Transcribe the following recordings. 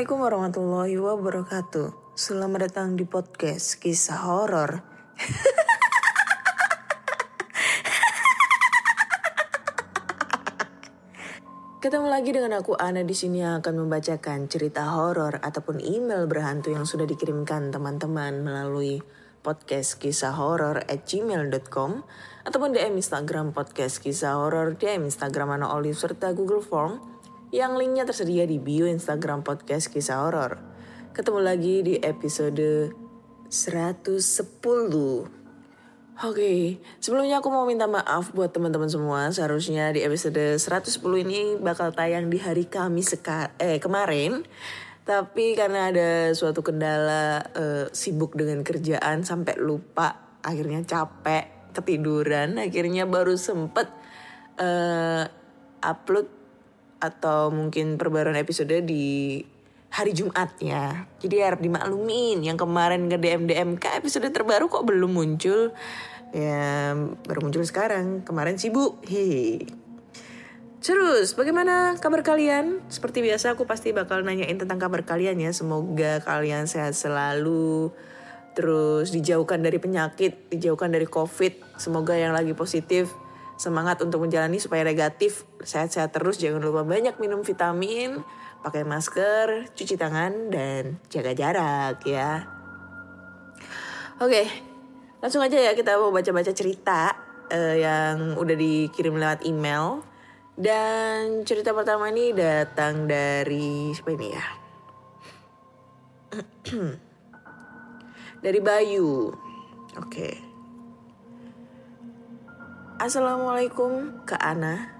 Assalamualaikum warahmatullahi wabarakatuh. Selamat datang di podcast kisah horor. Ketemu lagi dengan aku Ana di sini yang akan membacakan cerita horor ataupun email berhantu yang sudah dikirimkan teman-teman melalui podcast kisah horor at gmail.com ataupun DM Instagram podcast kisah horor, DM Instagram Ana Olive serta Google Form yang linknya tersedia di bio Instagram podcast kisah horor. Ketemu lagi di episode 110. Oke, sebelumnya aku mau minta maaf buat teman-teman semua. Seharusnya di episode 110 ini bakal tayang di hari Kamis seka eh kemarin. Tapi karena ada suatu kendala eh, sibuk dengan kerjaan sampai lupa, akhirnya capek, ketiduran, akhirnya baru sempet eh, upload atau mungkin perbaruan episode di hari Jumat ya. Jadi harap dimaklumin yang kemarin nge DM DM ke episode terbaru kok belum muncul. Ya baru muncul sekarang. Kemarin sibuk. Hehe. Terus bagaimana kabar kalian? Seperti biasa aku pasti bakal nanyain tentang kabar kalian ya. Semoga kalian sehat selalu. Terus dijauhkan dari penyakit, dijauhkan dari covid. Semoga yang lagi positif semangat untuk menjalani supaya negatif. Sehat-sehat terus, jangan lupa banyak minum vitamin, pakai masker, cuci tangan, dan jaga jarak ya. Oke, langsung aja ya kita mau baca-baca cerita eh, yang udah dikirim lewat email. Dan cerita pertama ini datang dari siapa ini ya? dari Bayu. Oke. Assalamualaikum Kak Ana.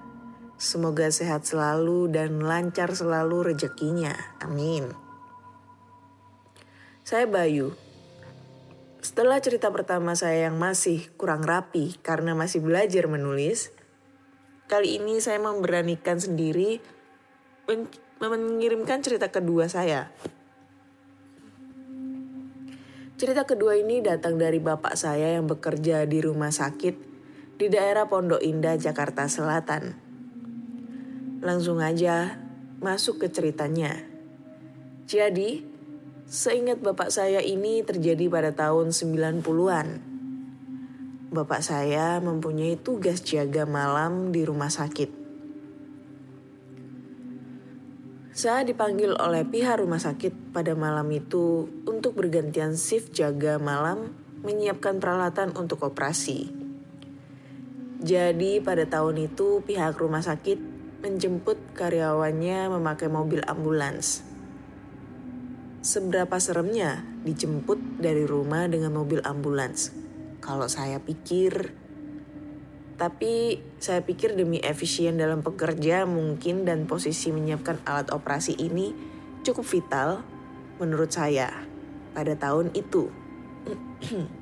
Semoga sehat selalu dan lancar selalu rezekinya. Amin. Saya Bayu. Setelah cerita pertama saya yang masih kurang rapi karena masih belajar menulis, kali ini saya memberanikan sendiri men- mengirimkan cerita kedua saya. Cerita kedua ini datang dari bapak saya yang bekerja di rumah sakit di daerah Pondok Indah, Jakarta Selatan. Langsung aja masuk ke ceritanya. Jadi, seingat bapak saya ini terjadi pada tahun 90-an. Bapak saya mempunyai tugas jaga malam di rumah sakit. Saya dipanggil oleh pihak rumah sakit pada malam itu untuk bergantian shift jaga malam menyiapkan peralatan untuk operasi. Jadi pada tahun itu pihak rumah sakit menjemput karyawannya memakai mobil ambulans. Seberapa seremnya dijemput dari rumah dengan mobil ambulans? Kalau saya pikir, tapi saya pikir demi efisien dalam pekerja mungkin dan posisi menyiapkan alat operasi ini cukup vital menurut saya pada tahun itu.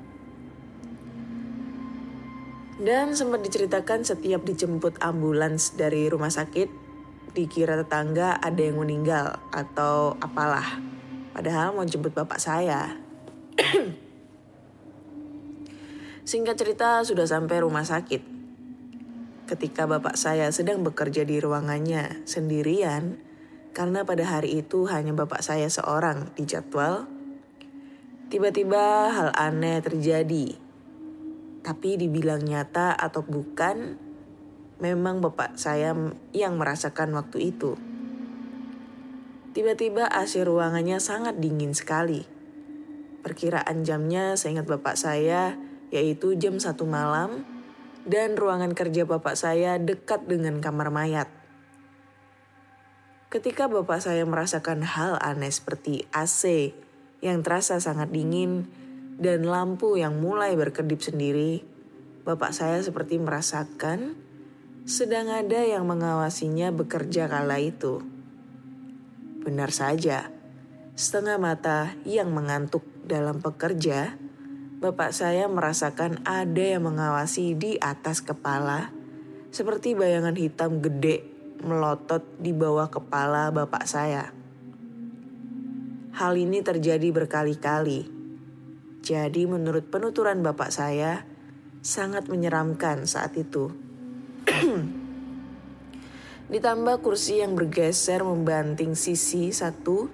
Dan sempat diceritakan setiap dijemput ambulans dari rumah sakit, dikira tetangga ada yang meninggal atau apalah. Padahal mau jemput bapak saya. Singkat cerita sudah sampai rumah sakit. Ketika bapak saya sedang bekerja di ruangannya sendirian, karena pada hari itu hanya bapak saya seorang di jadwal, tiba-tiba hal aneh terjadi. Tapi dibilang nyata atau bukan, memang bapak saya yang merasakan waktu itu. Tiba-tiba AC ruangannya sangat dingin sekali. Perkiraan jamnya seingat bapak saya yaitu jam satu malam dan ruangan kerja bapak saya dekat dengan kamar mayat. Ketika bapak saya merasakan hal aneh seperti AC yang terasa sangat dingin dan lampu yang mulai berkedip sendiri, bapak saya seperti merasakan sedang ada yang mengawasinya bekerja kala itu. Benar saja, setengah mata yang mengantuk dalam pekerja, bapak saya merasakan ada yang mengawasi di atas kepala, seperti bayangan hitam gede melotot di bawah kepala bapak saya. Hal ini terjadi berkali-kali. Jadi menurut penuturan bapak saya, sangat menyeramkan saat itu. Ditambah kursi yang bergeser membanting sisi satu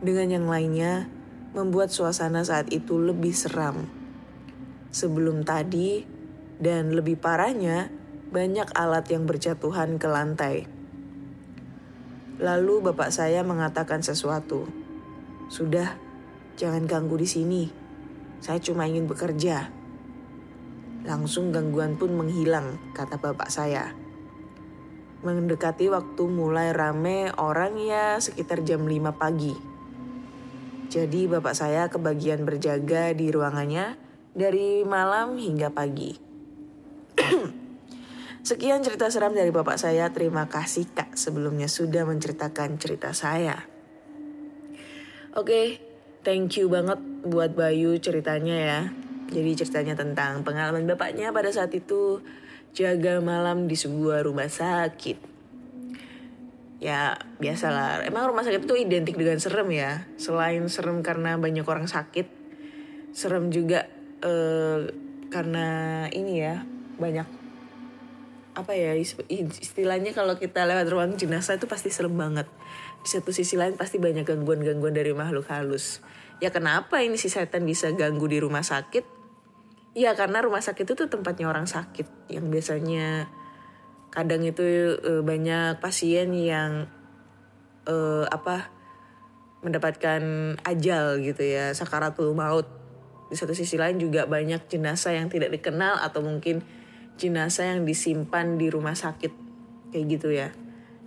dengan yang lainnya membuat suasana saat itu lebih seram. Sebelum tadi dan lebih parahnya banyak alat yang berjatuhan ke lantai. Lalu bapak saya mengatakan sesuatu. Sudah, jangan ganggu di sini. Saya cuma ingin bekerja. Langsung gangguan pun menghilang, kata bapak saya. Mendekati waktu mulai rame orang ya sekitar jam 5 pagi. Jadi bapak saya kebagian berjaga di ruangannya dari malam hingga pagi. Sekian cerita seram dari bapak saya. Terima kasih kak sebelumnya sudah menceritakan cerita saya. Oke, thank you banget buat Bayu ceritanya ya. Jadi ceritanya tentang pengalaman bapaknya pada saat itu jaga malam di sebuah rumah sakit. Ya biasalah, emang rumah sakit itu identik dengan serem ya. Selain serem karena banyak orang sakit, serem juga eh, karena ini ya banyak apa ya istilahnya kalau kita lewat ruang jenazah itu pasti serem banget. Di satu sisi lain pasti banyak gangguan-gangguan dari makhluk halus. Ya kenapa ini si setan bisa ganggu di rumah sakit? Iya karena rumah sakit itu tuh tempatnya orang sakit yang biasanya kadang itu e, banyak pasien yang e, apa mendapatkan ajal gitu ya sakaratul maut. Di satu sisi lain juga banyak jenazah yang tidak dikenal atau mungkin jenazah yang disimpan di rumah sakit kayak gitu ya.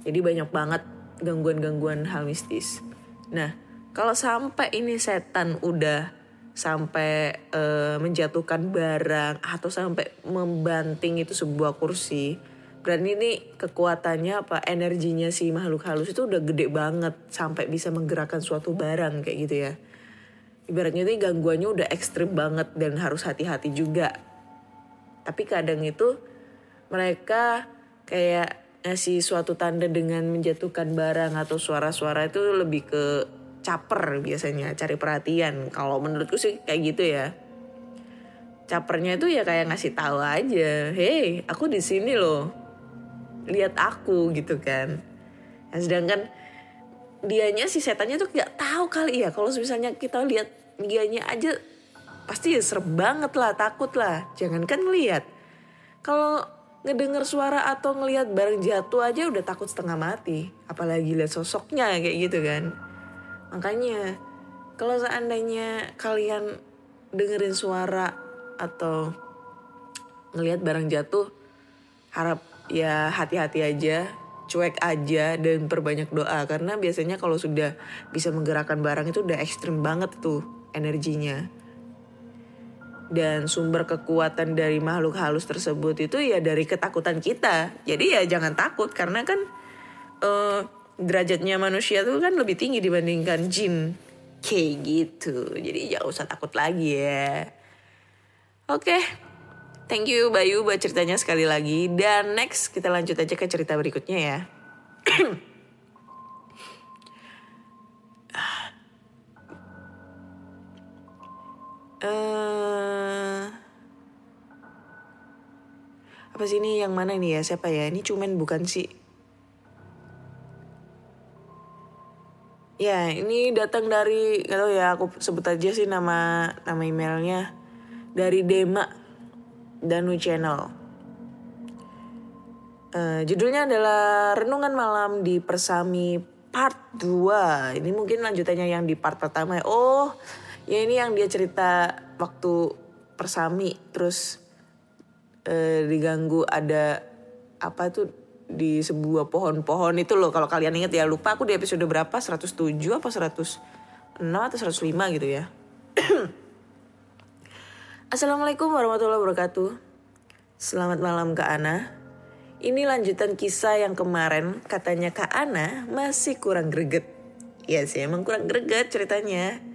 Jadi banyak banget gangguan-gangguan hal mistis. Nah, kalau sampai ini setan udah sampai uh, menjatuhkan barang atau sampai membanting itu sebuah kursi berarti ini kekuatannya apa energinya si makhluk halus itu udah gede banget sampai bisa menggerakkan suatu barang kayak gitu ya ibaratnya ini gangguannya udah ekstrim banget dan harus hati-hati juga tapi kadang itu mereka kayak ngasih suatu tanda dengan menjatuhkan barang atau suara-suara itu lebih ke caper biasanya cari perhatian. Kalau menurutku sih kayak gitu ya. Capernya itu ya kayak ngasih tahu aja hey aku di sini loh. Lihat aku gitu kan. Nah, sedangkan dianya si setannya tuh nggak tahu kali ya. Kalau misalnya kita lihat dianya aja pasti ya serem banget lah takut lah. Jangankan ngelihat. Kalau ngedenger suara atau ngelihat barang jatuh aja udah takut setengah mati. Apalagi lihat sosoknya kayak gitu kan. Makanya kalau seandainya kalian dengerin suara atau ngelihat barang jatuh, harap ya hati-hati aja, cuek aja dan perbanyak doa. Karena biasanya kalau sudah bisa menggerakkan barang itu udah ekstrim banget tuh energinya. Dan sumber kekuatan dari makhluk halus tersebut itu ya dari ketakutan kita. Jadi ya jangan takut karena kan uh, derajatnya manusia tuh kan lebih tinggi dibandingkan jin. Kayak gitu. Jadi ya usah takut lagi ya. Oke. Okay. thank you Bayu buat ceritanya sekali lagi. Dan next kita lanjut aja ke cerita berikutnya ya uh, apa sih ini yang mana ini ya siapa ya ini cuman bukan sih Ya, ini datang dari gak tahu ya, aku sebut aja sih nama nama emailnya dari Dema Danu Channel. Uh, judulnya adalah Renungan Malam di Persami Part 2. Ini mungkin lanjutannya yang di part pertama ya. Oh, Ya ini yang dia cerita waktu persami terus eh, diganggu ada apa tuh di sebuah pohon-pohon itu loh kalau kalian inget ya lupa aku di episode berapa 107 apa 106 atau 105 gitu ya. Assalamualaikum warahmatullahi wabarakatuh. Selamat malam Kak Ana. Ini lanjutan kisah yang kemarin katanya Kak Ana masih kurang greget. Ya sih emang kurang greget ceritanya.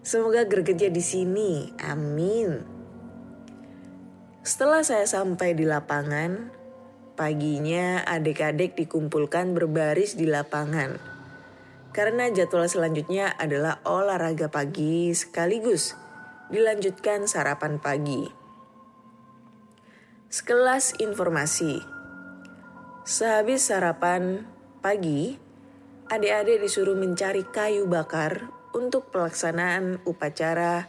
Semoga gregetnya di sini. Amin. Setelah saya sampai di lapangan, paginya adik-adik dikumpulkan berbaris di lapangan. Karena jadwal selanjutnya adalah olahraga pagi sekaligus dilanjutkan sarapan pagi. Sekelas informasi. Sehabis sarapan pagi, adik-adik disuruh mencari kayu bakar untuk pelaksanaan upacara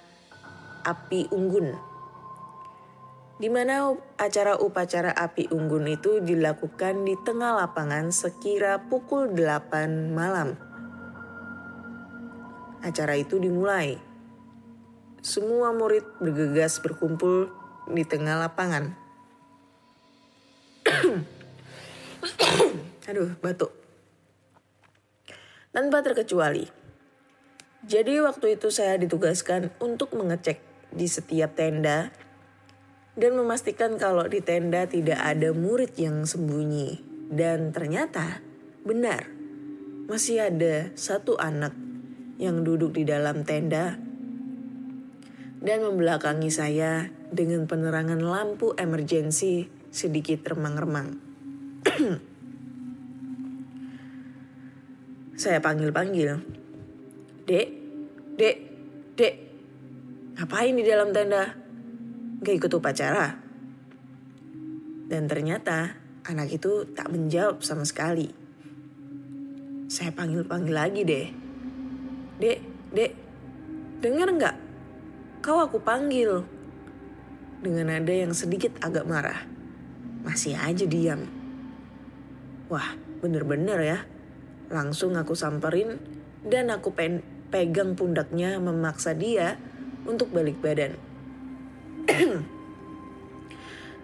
api unggun. Di mana acara upacara api unggun itu dilakukan di tengah lapangan sekira pukul 8 malam. Acara itu dimulai. Semua murid bergegas berkumpul di tengah lapangan. Aduh, batuk. Tanpa terkecuali, jadi waktu itu saya ditugaskan untuk mengecek di setiap tenda dan memastikan kalau di tenda tidak ada murid yang sembunyi. Dan ternyata benar, masih ada satu anak yang duduk di dalam tenda dan membelakangi saya dengan penerangan lampu emergensi sedikit remang-remang. saya panggil-panggil, Dek, dek, dek, ngapain di dalam tenda? Gak ikut upacara? Dan ternyata anak itu tak menjawab sama sekali. Saya panggil-panggil lagi deh. Dek, dek, dengar nggak? Kau aku panggil. Dengan nada yang sedikit agak marah. Masih aja diam. Wah, bener-bener ya. Langsung aku samperin dan aku pen pegang pundaknya memaksa dia untuk balik badan.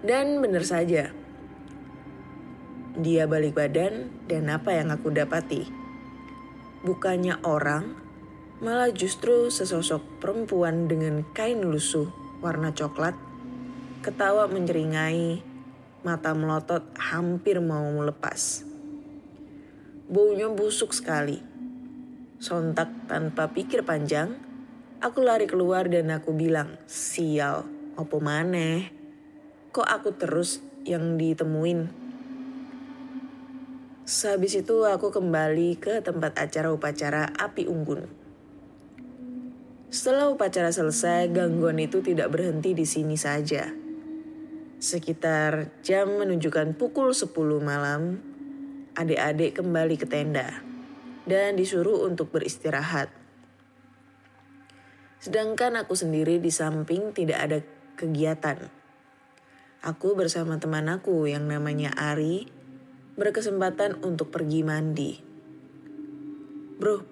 dan bener saja, dia balik badan dan apa yang aku dapati? Bukannya orang, malah justru sesosok perempuan dengan kain lusuh warna coklat, ketawa menyeringai, mata melotot hampir mau melepas. Baunya busuk sekali. Sontak tanpa pikir panjang, aku lari keluar dan aku bilang, sial, opo maneh? Kok aku terus yang ditemuin? Sehabis itu aku kembali ke tempat acara upacara api unggun. Setelah upacara selesai, gangguan itu tidak berhenti di sini saja. Sekitar jam menunjukkan pukul 10 malam, adik-adik kembali ke tenda dan disuruh untuk beristirahat. Sedangkan aku sendiri di samping tidak ada kegiatan. Aku bersama teman aku yang namanya Ari berkesempatan untuk pergi mandi. Bro,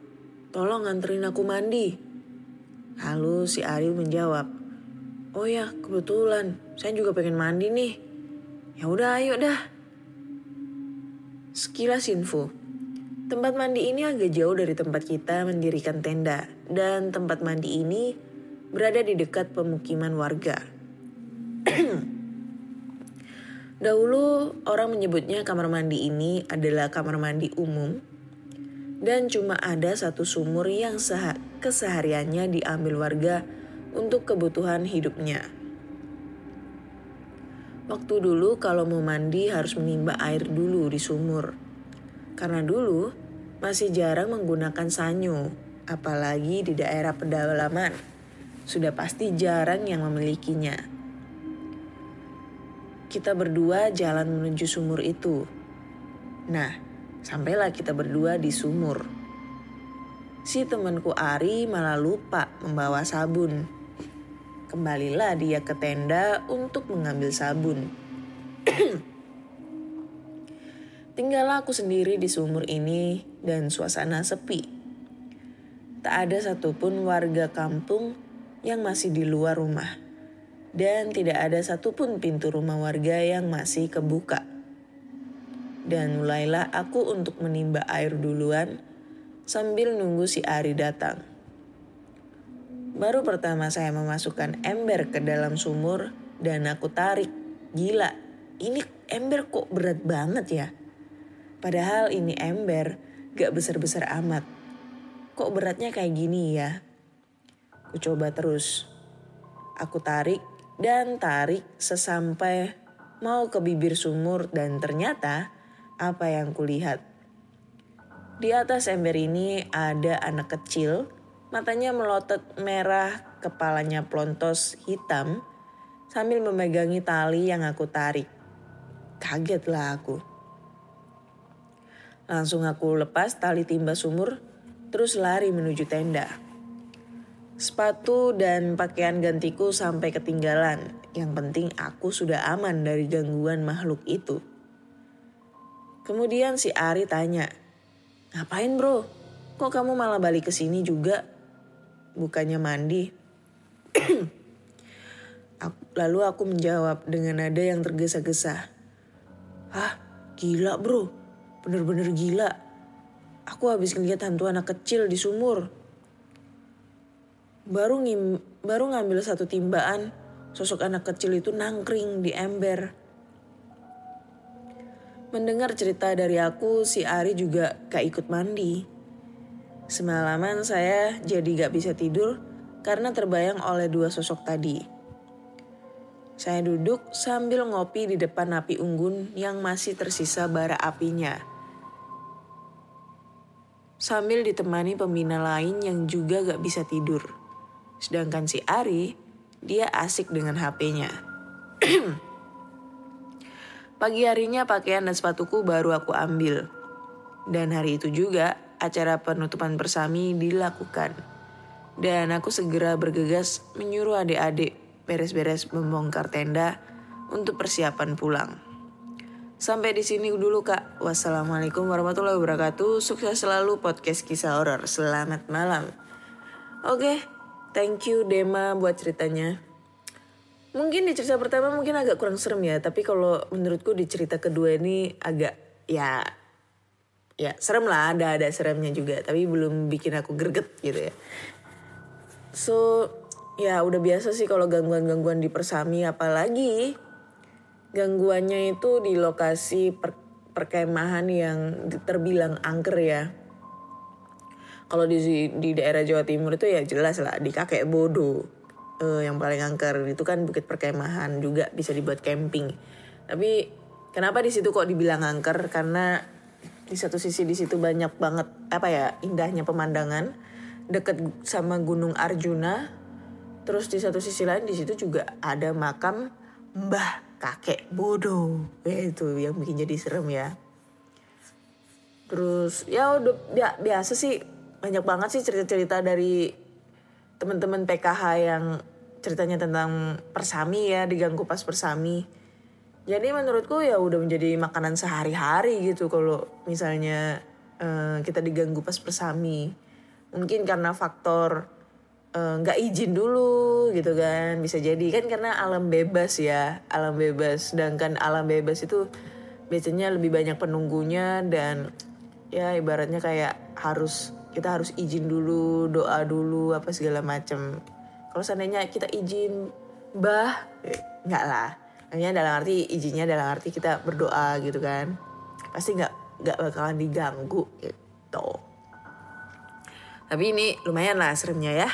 tolong nganterin aku mandi. Lalu si Ari menjawab, Oh ya, kebetulan saya juga pengen mandi nih. Ya udah, ayo dah. Sekilas info, tempat mandi ini agak jauh dari tempat kita mendirikan tenda dan tempat mandi ini berada di dekat pemukiman warga. Dahulu orang menyebutnya kamar mandi ini adalah kamar mandi umum dan cuma ada satu sumur yang kesehariannya diambil warga untuk kebutuhan hidupnya. Waktu dulu kalau mau mandi harus menimba air dulu di sumur. Karena dulu masih jarang menggunakan sanyo, apalagi di daerah pedalaman. Sudah pasti jarang yang memilikinya. Kita berdua jalan menuju sumur itu. Nah, sampailah kita berdua di sumur. Si temanku Ari malah lupa membawa sabun. Kembalilah dia ke tenda untuk mengambil sabun. Tinggallah aku sendiri di sumur ini dan suasana sepi. tak ada satupun warga kampung yang masih di luar rumah. Dan tidak ada satupun pintu rumah warga yang masih kebuka. Dan mulailah aku untuk menimba air duluan sambil nunggu si Ari datang. Baru pertama saya memasukkan ember ke dalam sumur dan aku tarik. Gila, ini ember kok berat banget ya? Padahal ini ember gak besar-besar amat. Kok beratnya kayak gini ya? Ku coba terus. Aku tarik dan tarik sesampai mau ke bibir sumur dan ternyata apa yang kulihat. Di atas ember ini ada anak kecil, matanya melotot merah, kepalanya plontos hitam, sambil memegangi tali yang aku tarik. Kagetlah aku. Langsung aku lepas tali timba sumur terus lari menuju tenda. Sepatu dan pakaian gantiku sampai ketinggalan. Yang penting aku sudah aman dari gangguan makhluk itu. Kemudian si Ari tanya, Ngapain bro? Kok kamu malah balik ke sini juga? Bukannya mandi. Lalu aku menjawab dengan nada yang tergesa-gesa. Hah? Gila bro? Bener-bener gila. Aku habis ngeliat hantu anak kecil di sumur. Baru ngim, baru ngambil satu timbaan, sosok anak kecil itu nangkring di ember. Mendengar cerita dari aku, si Ari juga gak ikut mandi. Semalaman saya jadi gak bisa tidur karena terbayang oleh dua sosok tadi. Saya duduk sambil ngopi di depan api unggun yang masih tersisa bara apinya sambil ditemani pembina lain yang juga gak bisa tidur. Sedangkan si Ari, dia asik dengan HP-nya. Pagi harinya pakaian dan sepatuku baru aku ambil. Dan hari itu juga acara penutupan bersami dilakukan. Dan aku segera bergegas menyuruh adik-adik beres-beres membongkar tenda untuk persiapan pulang. Sampai di sini dulu kak. Wassalamualaikum warahmatullahi wabarakatuh. Sukses selalu podcast kisah horor. Selamat malam. Oke, okay, thank you Dema buat ceritanya. Mungkin di cerita pertama mungkin agak kurang serem ya, tapi kalau menurutku di cerita kedua ini agak ya ya serem lah, ada ada seremnya juga, tapi belum bikin aku greget gitu ya. So ya udah biasa sih kalau gangguan-gangguan di persami apalagi gangguannya itu di lokasi per, perkemahan yang terbilang angker ya. Kalau di di daerah Jawa Timur itu ya jelas lah di kakek bodoh uh, yang paling angker itu kan bukit perkemahan juga bisa dibuat camping. Tapi kenapa di situ kok dibilang angker? Karena di satu sisi di situ banyak banget apa ya indahnya pemandangan deket sama Gunung Arjuna. Terus di satu sisi lain di situ juga ada makam Mbah kakek bodoh. Ya itu yang bikin jadi serem ya. Terus ya udah ya, biasa sih. Banyak banget sih cerita-cerita dari teman-teman PKH yang ceritanya tentang persami ya diganggu pas persami. Jadi menurutku ya udah menjadi makanan sehari-hari gitu kalau misalnya uh, kita diganggu pas persami. Mungkin karena faktor nggak uh, izin dulu gitu kan. Bisa jadi kan karena alam bebas ya alam bebas. Sedangkan alam bebas itu biasanya lebih banyak penunggunya dan ya ibaratnya kayak harus kita harus izin dulu doa dulu apa segala macam kalau seandainya kita izin bah eh, nggak lah. Hanya dalam arti izinnya dalam arti kita berdoa gitu kan. Pasti nggak nggak bakalan diganggu gitu. Tapi ini lumayan lah seremnya ya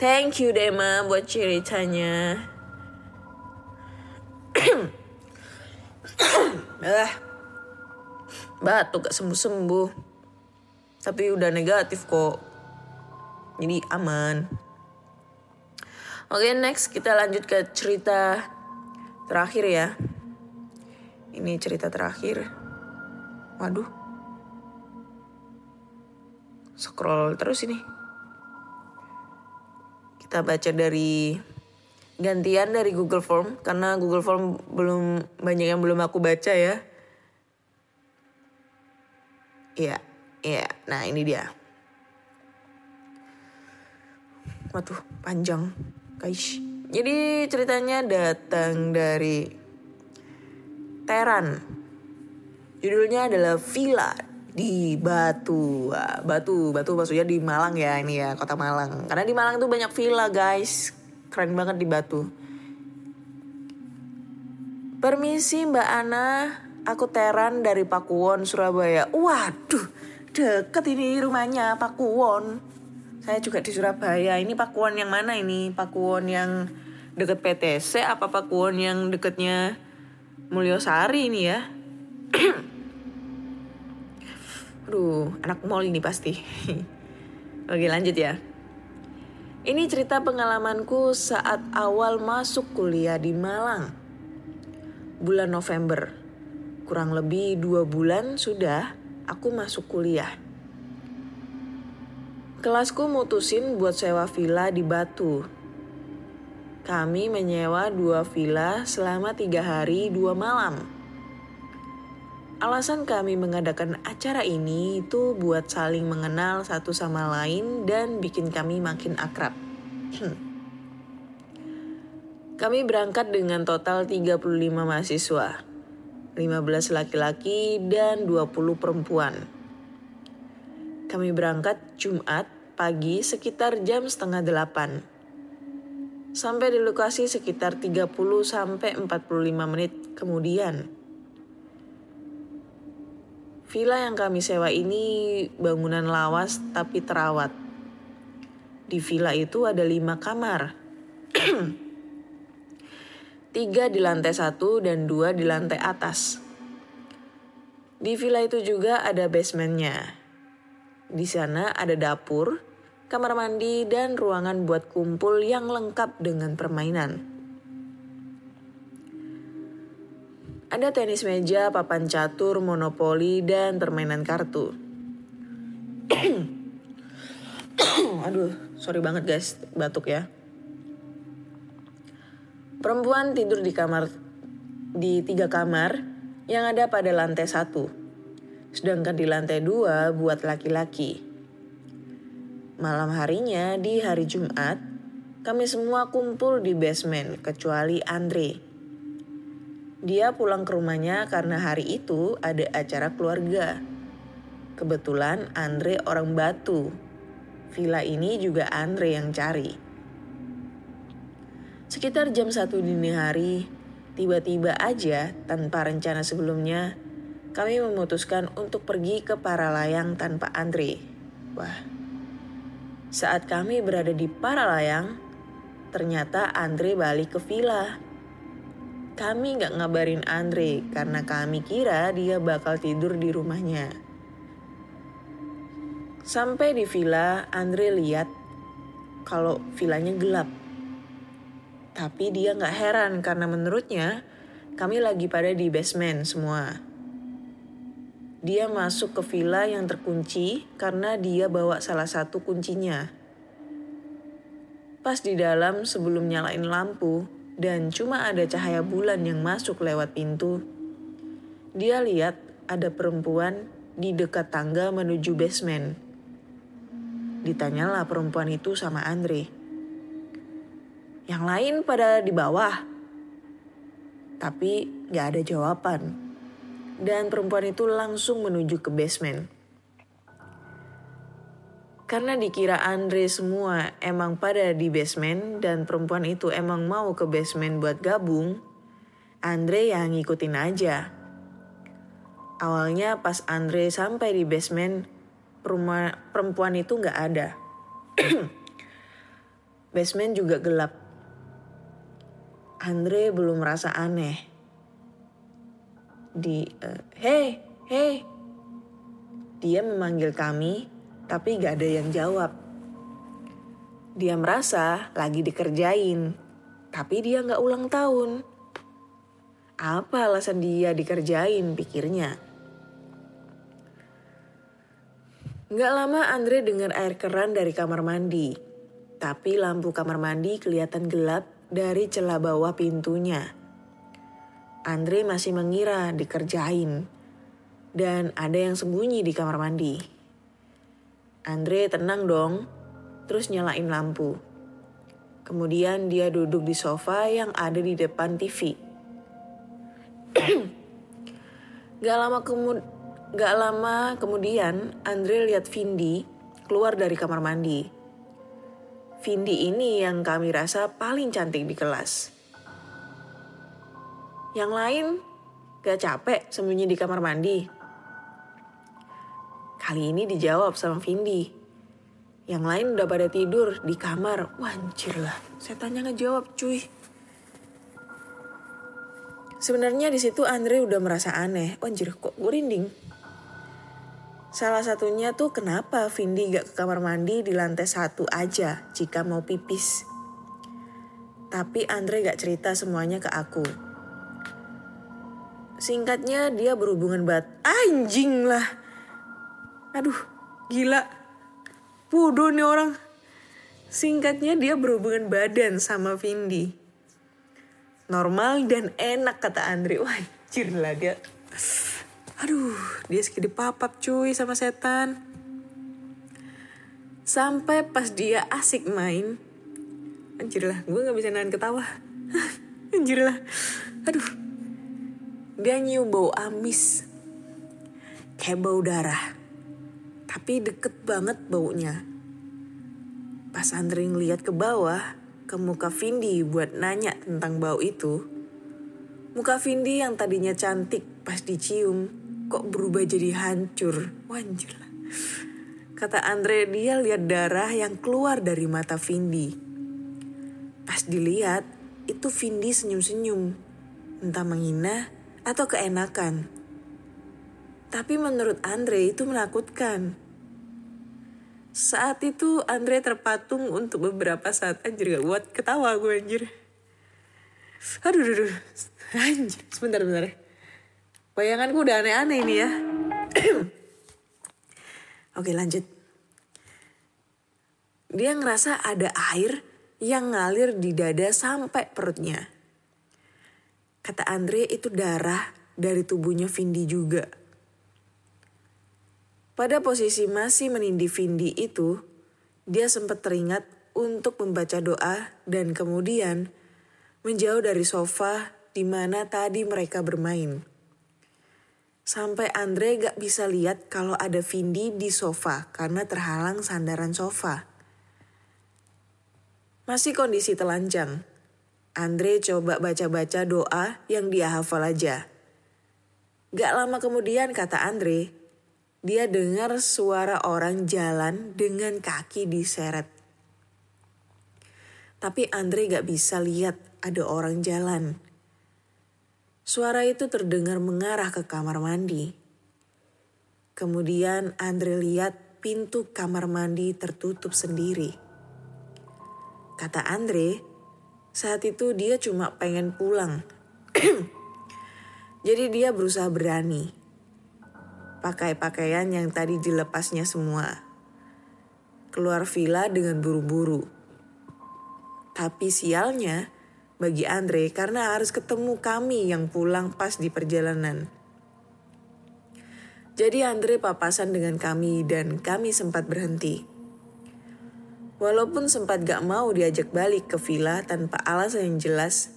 Thank you Dema buat ceritanya. ah, batuk gak sembuh-sembuh. Tapi udah negatif kok. Jadi aman. Oke okay, next kita lanjut ke cerita terakhir ya. Ini cerita terakhir. Waduh. Scroll terus ini kita baca dari gantian dari Google Form karena Google Form belum banyak yang belum aku baca ya. Iya, iya. Nah, ini dia. Waduh, panjang, guys. Jadi ceritanya datang dari Teran. Judulnya adalah Villa di Batu. Wah, Batu, Batu maksudnya di Malang ya ini ya, kota Malang. Karena di Malang tuh banyak villa, guys. Keren banget di Batu. Permisi Mbak Ana, aku Teran dari Pakuwon, Surabaya. Waduh, deket ini rumahnya Pakuwon. Saya juga di Surabaya. Ini Pakuwon yang mana ini? Pakuwon yang deket PTC apa Pakuwon yang deketnya Mulyosari ini ya? Aduh, anak mall ini pasti. Oke lanjut ya. Ini cerita pengalamanku saat awal masuk kuliah di Malang bulan November. Kurang lebih dua bulan sudah aku masuk kuliah. Kelasku mutusin buat sewa villa di Batu. Kami menyewa dua villa selama tiga hari dua malam. Alasan kami mengadakan acara ini itu buat saling mengenal satu sama lain dan bikin kami makin akrab. Kami berangkat dengan total 35 mahasiswa, 15 laki-laki dan 20 perempuan. Kami berangkat Jumat pagi sekitar jam setengah delapan. Sampai di lokasi sekitar 30 sampai 45 menit kemudian. Villa yang kami sewa ini bangunan lawas tapi terawat. Di villa itu ada lima kamar. tiga di lantai satu dan dua di lantai atas. Di villa itu juga ada basementnya. Di sana ada dapur, kamar mandi, dan ruangan buat kumpul yang lengkap dengan permainan. Ada tenis meja, papan catur, monopoli, dan permainan kartu. Aduh, sorry banget guys, batuk ya. Perempuan tidur di kamar di tiga kamar yang ada pada lantai satu. Sedangkan di lantai dua buat laki-laki. Malam harinya di hari Jumat, kami semua kumpul di basement kecuali Andre. Dia pulang ke rumahnya karena hari itu ada acara keluarga. Kebetulan Andre orang Batu. Villa ini juga Andre yang cari. Sekitar jam satu dini hari, tiba-tiba aja tanpa rencana sebelumnya, kami memutuskan untuk pergi ke Paralayang tanpa Andre. Wah, saat kami berada di Paralayang, ternyata Andre balik ke villa. Kami gak ngabarin Andre karena kami kira dia bakal tidur di rumahnya. Sampai di villa, Andre lihat kalau villanya gelap. Tapi dia nggak heran karena menurutnya kami lagi pada di basement semua. Dia masuk ke villa yang terkunci karena dia bawa salah satu kuncinya. Pas di dalam sebelum nyalain lampu dan cuma ada cahaya bulan yang masuk lewat pintu, dia lihat ada perempuan di dekat tangga menuju basement. Ditanyalah perempuan itu sama Andre. Yang lain pada di bawah. Tapi gak ada jawaban. Dan perempuan itu langsung menuju ke basement. Karena dikira Andre semua emang pada di basement dan perempuan itu emang mau ke basement buat gabung, Andre yang ngikutin aja. Awalnya pas Andre sampai di basement, perempuan itu gak ada. basement juga gelap. Andre belum merasa aneh. Di, uh, hey, hey. Dia memanggil kami, tapi gak ada yang jawab. Dia merasa lagi dikerjain, tapi dia gak ulang tahun. Apa alasan dia dikerjain, pikirnya. Gak lama Andre dengar air keran dari kamar mandi. Tapi lampu kamar mandi kelihatan gelap dari celah bawah pintunya. Andre masih mengira dikerjain dan ada yang sembunyi di kamar mandi. Andre tenang dong, terus nyalain lampu. Kemudian dia duduk di sofa yang ada di depan TV. gak lama kemud gak lama kemudian Andre lihat Vindi keluar dari kamar mandi. Vindi ini yang kami rasa paling cantik di kelas. Yang lain gak capek sembunyi di kamar mandi. Kali ini dijawab sama Vindi. Yang lain udah pada tidur di kamar. Wancir lah, setannya ngejawab cuy. Sebenarnya di situ Andre udah merasa aneh. Wanjir kok gue rinding. Salah satunya tuh kenapa Vindi gak ke kamar mandi di lantai satu aja jika mau pipis. Tapi Andre gak cerita semuanya ke aku. Singkatnya dia berhubungan bat anjing lah. Aduh gila. Bodoh nih orang. Singkatnya dia berhubungan badan sama Vindi normal dan enak kata Andre. Wah, anjir lah dia. Aduh, dia sekide papap cuy sama setan. Sampai pas dia asik main. Anjir lah, gue gak bisa nahan ketawa. anjir lah. Aduh. Dia nyium bau amis. Kayak bau darah. Tapi deket banget baunya. Pas Andre ngeliat ke bawah, ke muka Vindi buat nanya tentang bau itu. Muka Vindi yang tadinya cantik pas dicium, kok berubah jadi hancur. Wanjir lah. Kata Andre dia lihat darah yang keluar dari mata Vindi. Pas dilihat, itu Vindi senyum-senyum. Entah menghina atau keenakan. Tapi menurut Andre itu menakutkan. Saat itu Andre terpatung untuk beberapa saat anjir gak buat ketawa gue anjir. Aduh, aduh, aduh. Anjir, sebentar, sebentar. Bayanganku udah aneh-aneh ini ya. Oke lanjut. Dia ngerasa ada air yang ngalir di dada sampai perutnya. Kata Andre itu darah dari tubuhnya Vindi juga. Pada posisi masih menindih Vindi itu, dia sempat teringat untuk membaca doa dan kemudian menjauh dari sofa di mana tadi mereka bermain. Sampai Andre gak bisa lihat kalau ada Vindi di sofa karena terhalang sandaran sofa. Masih kondisi telanjang. Andre coba baca-baca doa yang dia hafal aja. Gak lama kemudian kata Andre, dia dengar suara orang jalan dengan kaki diseret. Tapi Andre gak bisa lihat ada orang jalan. Suara itu terdengar mengarah ke kamar mandi. Kemudian Andre lihat pintu kamar mandi tertutup sendiri. Kata Andre, saat itu dia cuma pengen pulang. Jadi dia berusaha berani pakai pakaian yang tadi dilepasnya semua. Keluar villa dengan buru-buru. Tapi sialnya bagi Andre karena harus ketemu kami yang pulang pas di perjalanan. Jadi Andre papasan dengan kami dan kami sempat berhenti. Walaupun sempat gak mau diajak balik ke villa tanpa alasan yang jelas,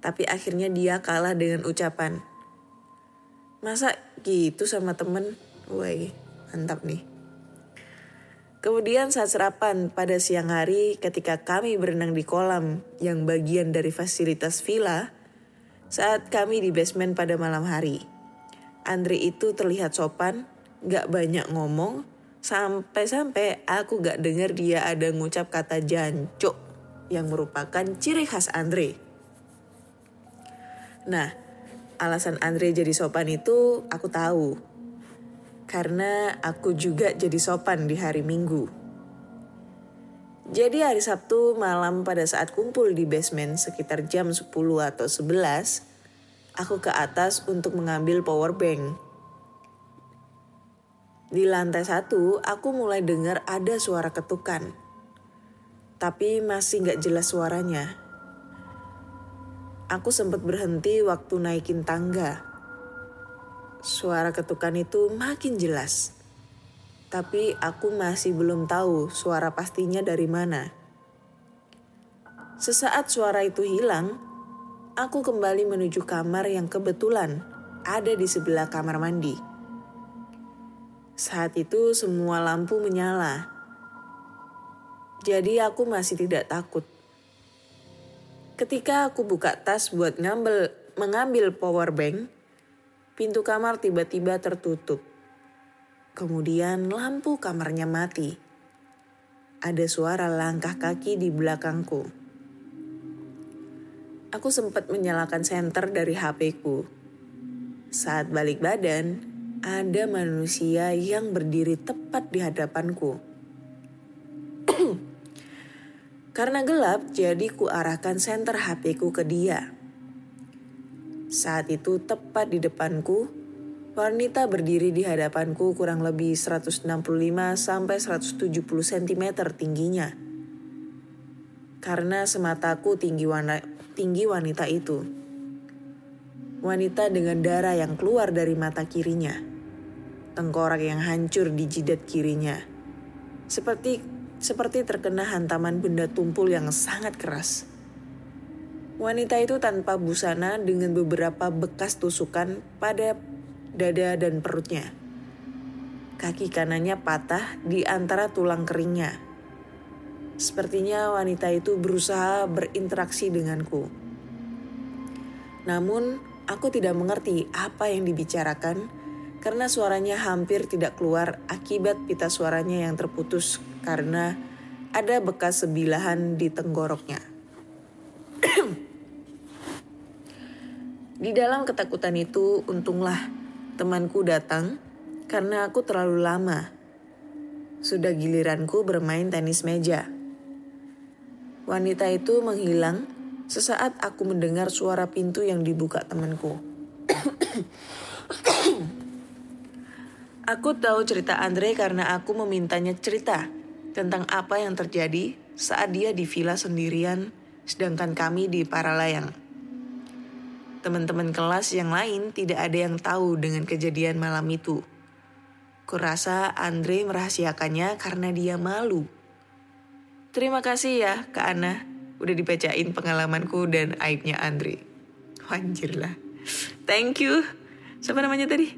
tapi akhirnya dia kalah dengan ucapan, Masa gitu sama temen? Woi, mantap nih. Kemudian saat sarapan pada siang hari ketika kami berenang di kolam yang bagian dari fasilitas villa, saat kami di basement pada malam hari. Andre itu terlihat sopan, gak banyak ngomong, sampai-sampai aku gak dengar dia ada ngucap kata jancuk yang merupakan ciri khas Andre. Nah, alasan Andre jadi sopan itu aku tahu. Karena aku juga jadi sopan di hari Minggu. Jadi hari Sabtu malam pada saat kumpul di basement sekitar jam 10 atau 11, aku ke atas untuk mengambil power bank. Di lantai satu, aku mulai dengar ada suara ketukan. Tapi masih gak jelas suaranya. Aku sempat berhenti waktu naikin tangga. Suara ketukan itu makin jelas. Tapi aku masih belum tahu suara pastinya dari mana. Sesaat suara itu hilang, aku kembali menuju kamar yang kebetulan ada di sebelah kamar mandi. Saat itu semua lampu menyala. Jadi aku masih tidak takut. Ketika aku buka tas buat ngambil mengambil power bank, pintu kamar tiba-tiba tertutup. Kemudian lampu kamarnya mati. Ada suara langkah kaki di belakangku. Aku sempat menyalakan senter dari HP-ku. Saat balik badan, ada manusia yang berdiri tepat di hadapanku. Karena gelap, jadi ku arahkan senter HP-ku ke dia. Saat itu tepat di depanku, wanita berdiri di hadapanku kurang lebih 165 sampai 170 cm tingginya. Karena semataku tinggi warna tinggi wanita itu. Wanita dengan darah yang keluar dari mata kirinya. Tengkorak yang hancur di jidat kirinya. Seperti seperti terkena hantaman benda tumpul yang sangat keras. Wanita itu tanpa busana dengan beberapa bekas tusukan pada dada dan perutnya. Kaki kanannya patah di antara tulang keringnya Sepertinya wanita itu berusaha berinteraksi denganku. Namun, aku tidak mengerti apa yang dibicarakan karena suaranya hampir tidak keluar akibat pita suaranya yang terputus karena ada bekas sebilahan di tenggoroknya. di dalam ketakutan itu, untunglah temanku datang karena aku terlalu lama. Sudah giliranku bermain tenis meja. Wanita itu menghilang sesaat aku mendengar suara pintu yang dibuka temanku. Aku tahu cerita Andre karena aku memintanya cerita tentang apa yang terjadi saat dia di villa sendirian sedangkan kami di Paralayang. Teman-teman kelas yang lain tidak ada yang tahu dengan kejadian malam itu. Kurasa Andre merahasiakannya karena dia malu. Terima kasih ya Kak Ana udah dibacain pengalamanku dan aibnya Andre. Wanjir lah. Thank you. Siapa namanya tadi?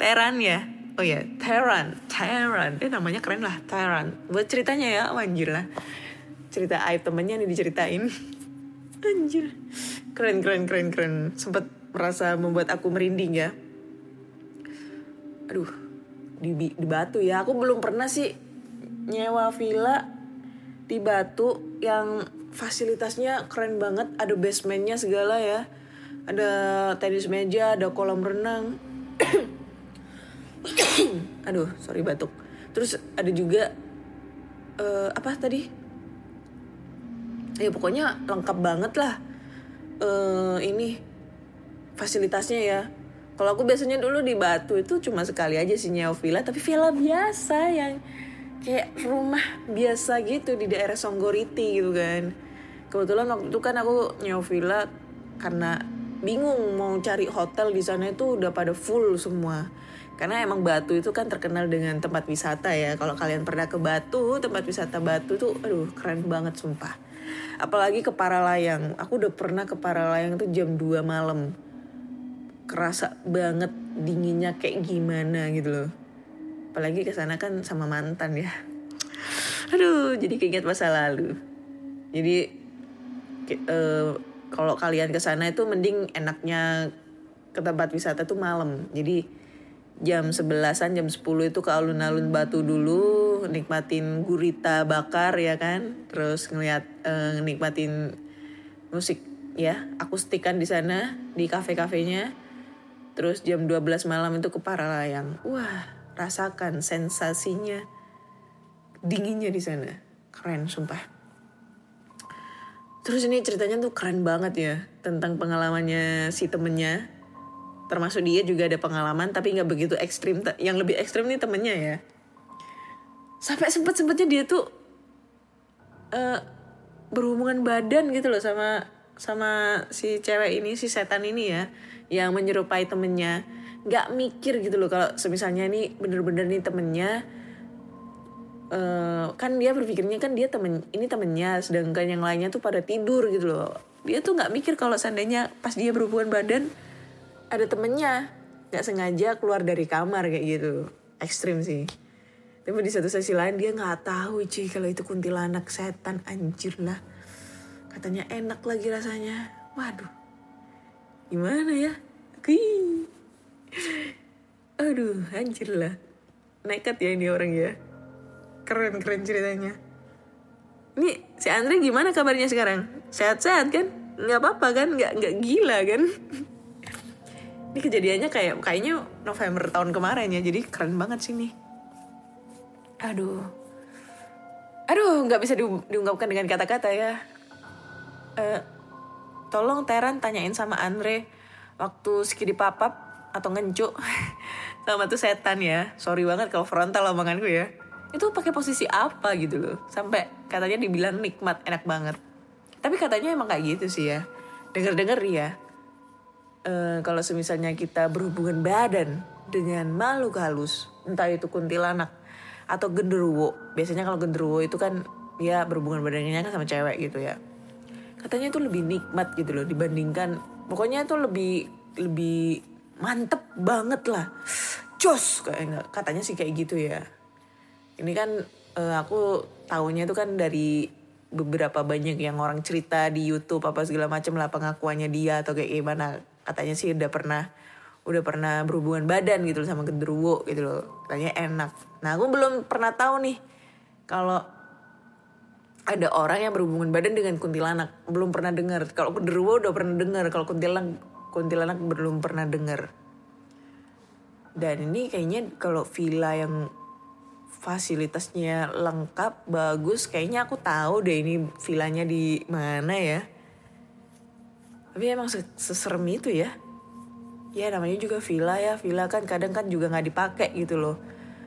Teran ya? Oh ya, Teran. Teran. Eh namanya keren lah, Teran. Buat ceritanya ya, wanjir lah. Cerita aib temennya nih diceritain. Anjir. Keren, keren, keren, keren. Sempet merasa membuat aku merinding ya. Aduh, di, di Batu ya. Aku belum pernah sih nyewa villa di Batu yang fasilitasnya keren banget ada basementnya segala ya ada tenis meja ada kolam renang aduh sorry batuk. Terus ada juga uh, apa tadi? Ya pokoknya lengkap banget lah. Uh, ini fasilitasnya ya. Kalau aku biasanya dulu di Batu itu cuma sekali aja sih nyewa villa tapi villa biasa yang kayak rumah biasa gitu di daerah Songgoriti gitu kan. Kebetulan waktu itu kan aku nyewa villa karena bingung mau cari hotel di sana itu udah pada full semua karena emang Batu itu kan terkenal dengan tempat wisata ya. Kalau kalian pernah ke Batu tempat wisata Batu tuh aduh keren banget sumpah. Apalagi ke Paralayang. Aku udah pernah ke Paralayang tuh jam 2 malam. Kerasa banget dinginnya kayak gimana gitu loh. Apalagi ke sana kan sama mantan ya. Aduh jadi keinget masa lalu. Jadi uh, kalau kalian ke sana itu mending enaknya ke tempat wisata tuh malam. Jadi jam sebelasan jam 10 itu ke alun-alun batu dulu nikmatin gurita bakar ya kan? Terus ngeliat uh, nikmatin musik ya akustikan di sana di kafe-kafenya. Terus jam 12 malam itu ke Paralayang. Wah rasakan sensasinya dinginnya di sana. Keren sumpah. Terus ini ceritanya tuh keren banget ya tentang pengalamannya si temennya termasuk dia juga ada pengalaman tapi nggak begitu ekstrim. Yang lebih ekstrim nih temennya ya. Sampai sempet sempetnya dia tuh uh, berhubungan badan gitu loh sama sama si cewek ini si setan ini ya yang menyerupai temennya. Nggak mikir gitu loh kalau semisalnya ini bener-bener nih temennya eh, kan dia berpikirnya kan dia temen ini temennya sedangkan yang lainnya tuh pada tidur gitu loh. Dia tuh nggak mikir kalau seandainya pas dia berhubungan badan ada temennya. Nggak sengaja keluar dari kamar kayak gitu. Ekstrim sih. Tapi di satu sisi lain dia nggak tahu cuy kalau itu kuntilanak setan anjir lah. Katanya enak lagi rasanya. Waduh. Gimana ya? Kui. aduh anjir lah. Nekat ya ini orang ya. Keren keren ceritanya. Ini si Andre gimana kabarnya sekarang? Sehat-sehat kan? Nggak apa-apa kan? Nggak nggak gila kan ini kejadiannya kayak kayaknya November tahun kemarin ya jadi keren banget sih nih. Aduh. Aduh nggak bisa di- diungkapkan dengan kata-kata ya. Eh, tolong Teran tanyain sama Andre waktu skidi papap atau ngencuk sama tuh setan ya. Sorry banget kalau frontal omonganku ya. Itu pakai posisi apa gitu loh. Sampai katanya dibilang nikmat enak banget. Tapi katanya emang kayak gitu sih ya. Denger-denger ya eh, kalau semisalnya kita berhubungan badan dengan makhluk halus, entah itu kuntilanak atau genderuwo. Biasanya kalau genderuwo itu kan dia berhubungan badannya kan sama cewek gitu ya. Katanya itu lebih nikmat gitu loh dibandingkan pokoknya itu lebih lebih mantep banget lah. Jos kayak katanya sih kayak gitu ya. Ini kan eh, aku tahunya itu kan dari beberapa banyak yang orang cerita di YouTube apa segala macam lah pengakuannya dia atau kayak gimana. Katanya sih udah pernah udah pernah berhubungan badan gitu loh sama genderuwo gitu loh. Katanya enak. Nah, aku belum pernah tahu nih kalau ada orang yang berhubungan badan dengan kuntilanak. Belum pernah dengar. Kalau genderuwo udah pernah dengar, kalau kuntilanak kuntilanak belum pernah dengar. Dan ini kayaknya kalau villa yang fasilitasnya lengkap, bagus, kayaknya aku tahu deh ini villanya di mana ya. Tapi emang se- seserem itu ya. Ya namanya juga villa ya, villa kan kadang kan juga nggak dipakai gitu loh.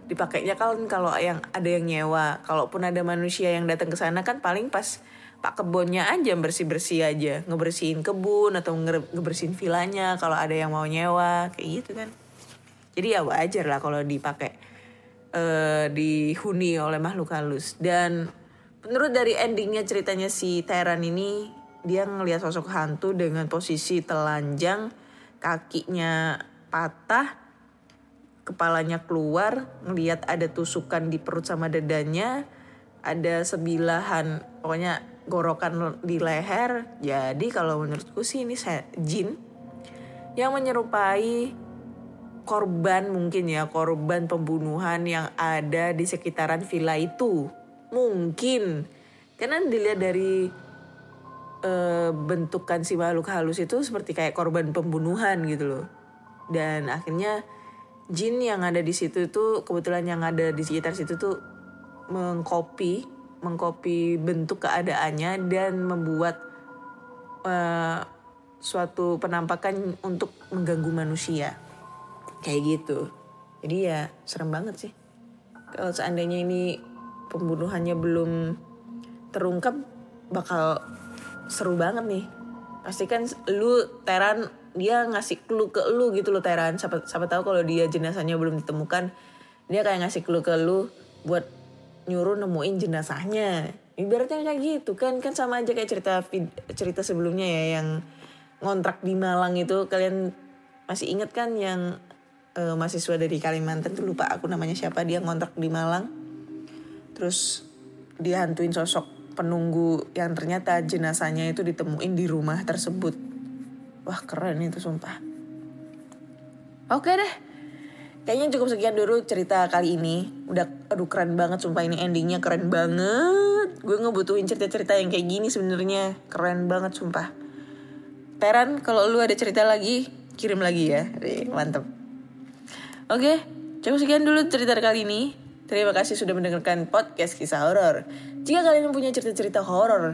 Dipakainya kan kalau yang ada yang nyewa, kalaupun ada manusia yang datang ke sana kan paling pas pak kebunnya aja bersih-bersih aja, ngebersihin kebun atau nge- ngebersihin villanya kalau ada yang mau nyewa, kayak gitu kan. Jadi ya wajar lah kalau dipakai eh dihuni oleh makhluk halus. Dan menurut dari endingnya ceritanya si Teran ini dia ngelihat sosok hantu dengan posisi telanjang, kakinya patah, kepalanya keluar, ngelihat ada tusukan di perut sama dadanya, ada sebilahan, pokoknya gorokan di leher. Jadi kalau menurutku sih ini se- jin yang menyerupai korban mungkin ya korban pembunuhan yang ada di sekitaran villa itu mungkin karena dilihat dari eh, bentukan si makhluk halus itu seperti kayak korban pembunuhan gitu loh. Dan akhirnya jin yang ada di situ itu kebetulan yang ada di sekitar situ tuh mengcopy mengcopy bentuk keadaannya dan membuat eh, suatu penampakan untuk mengganggu manusia. Kayak gitu. Jadi ya serem banget sih. Kalau seandainya ini pembunuhannya belum terungkap bakal seru banget nih. Pasti kan lu Teran dia ngasih clue ke lu gitu loh Teran. Siapa, siapa tahu kalau dia jenazahnya belum ditemukan dia kayak ngasih clue ke lu buat nyuruh nemuin jenazahnya. Ibaratnya kayak gitu kan. Kan sama aja kayak cerita cerita sebelumnya ya yang ngontrak di Malang itu. Kalian masih inget kan yang eh, mahasiswa dari Kalimantan tuh lupa aku namanya siapa dia ngontrak di Malang. Terus dia hantuin sosok penunggu yang ternyata jenazahnya itu ditemuin di rumah tersebut. Wah keren itu sumpah. Oke deh. Kayaknya cukup sekian dulu cerita kali ini. Udah aduh keren banget sumpah. Ini endingnya keren banget. Gue ngebutuhin cerita-cerita yang kayak gini sebenarnya. Keren banget sumpah. Teran kalau lu ada cerita lagi kirim lagi ya. Mantep. Oke, cukup sekian dulu cerita kali ini. Terima kasih sudah mendengarkan podcast kisah horor. Jika kalian mempunyai cerita-cerita horor,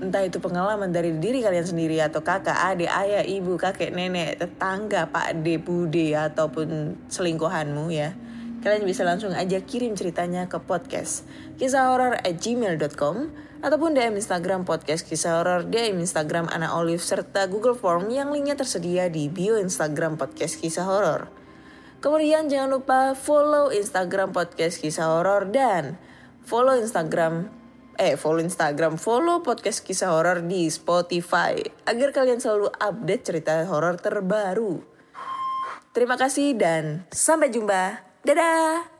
entah itu pengalaman dari diri kalian sendiri atau kakak, adik, ayah, ibu, kakek, nenek, tetangga, pak, de, bude, ataupun selingkuhanmu ya, kalian bisa langsung aja kirim ceritanya ke podcast kisah horor at gmail.com ataupun DM Instagram podcast kisah horor, DM Instagram Ana Olive serta Google Form yang linknya tersedia di bio Instagram podcast kisah horor. Kemudian jangan lupa follow Instagram podcast kisah horor dan follow Instagram eh follow Instagram, follow podcast kisah horor di Spotify agar kalian selalu update cerita horor terbaru. Terima kasih dan sampai jumpa. Dadah.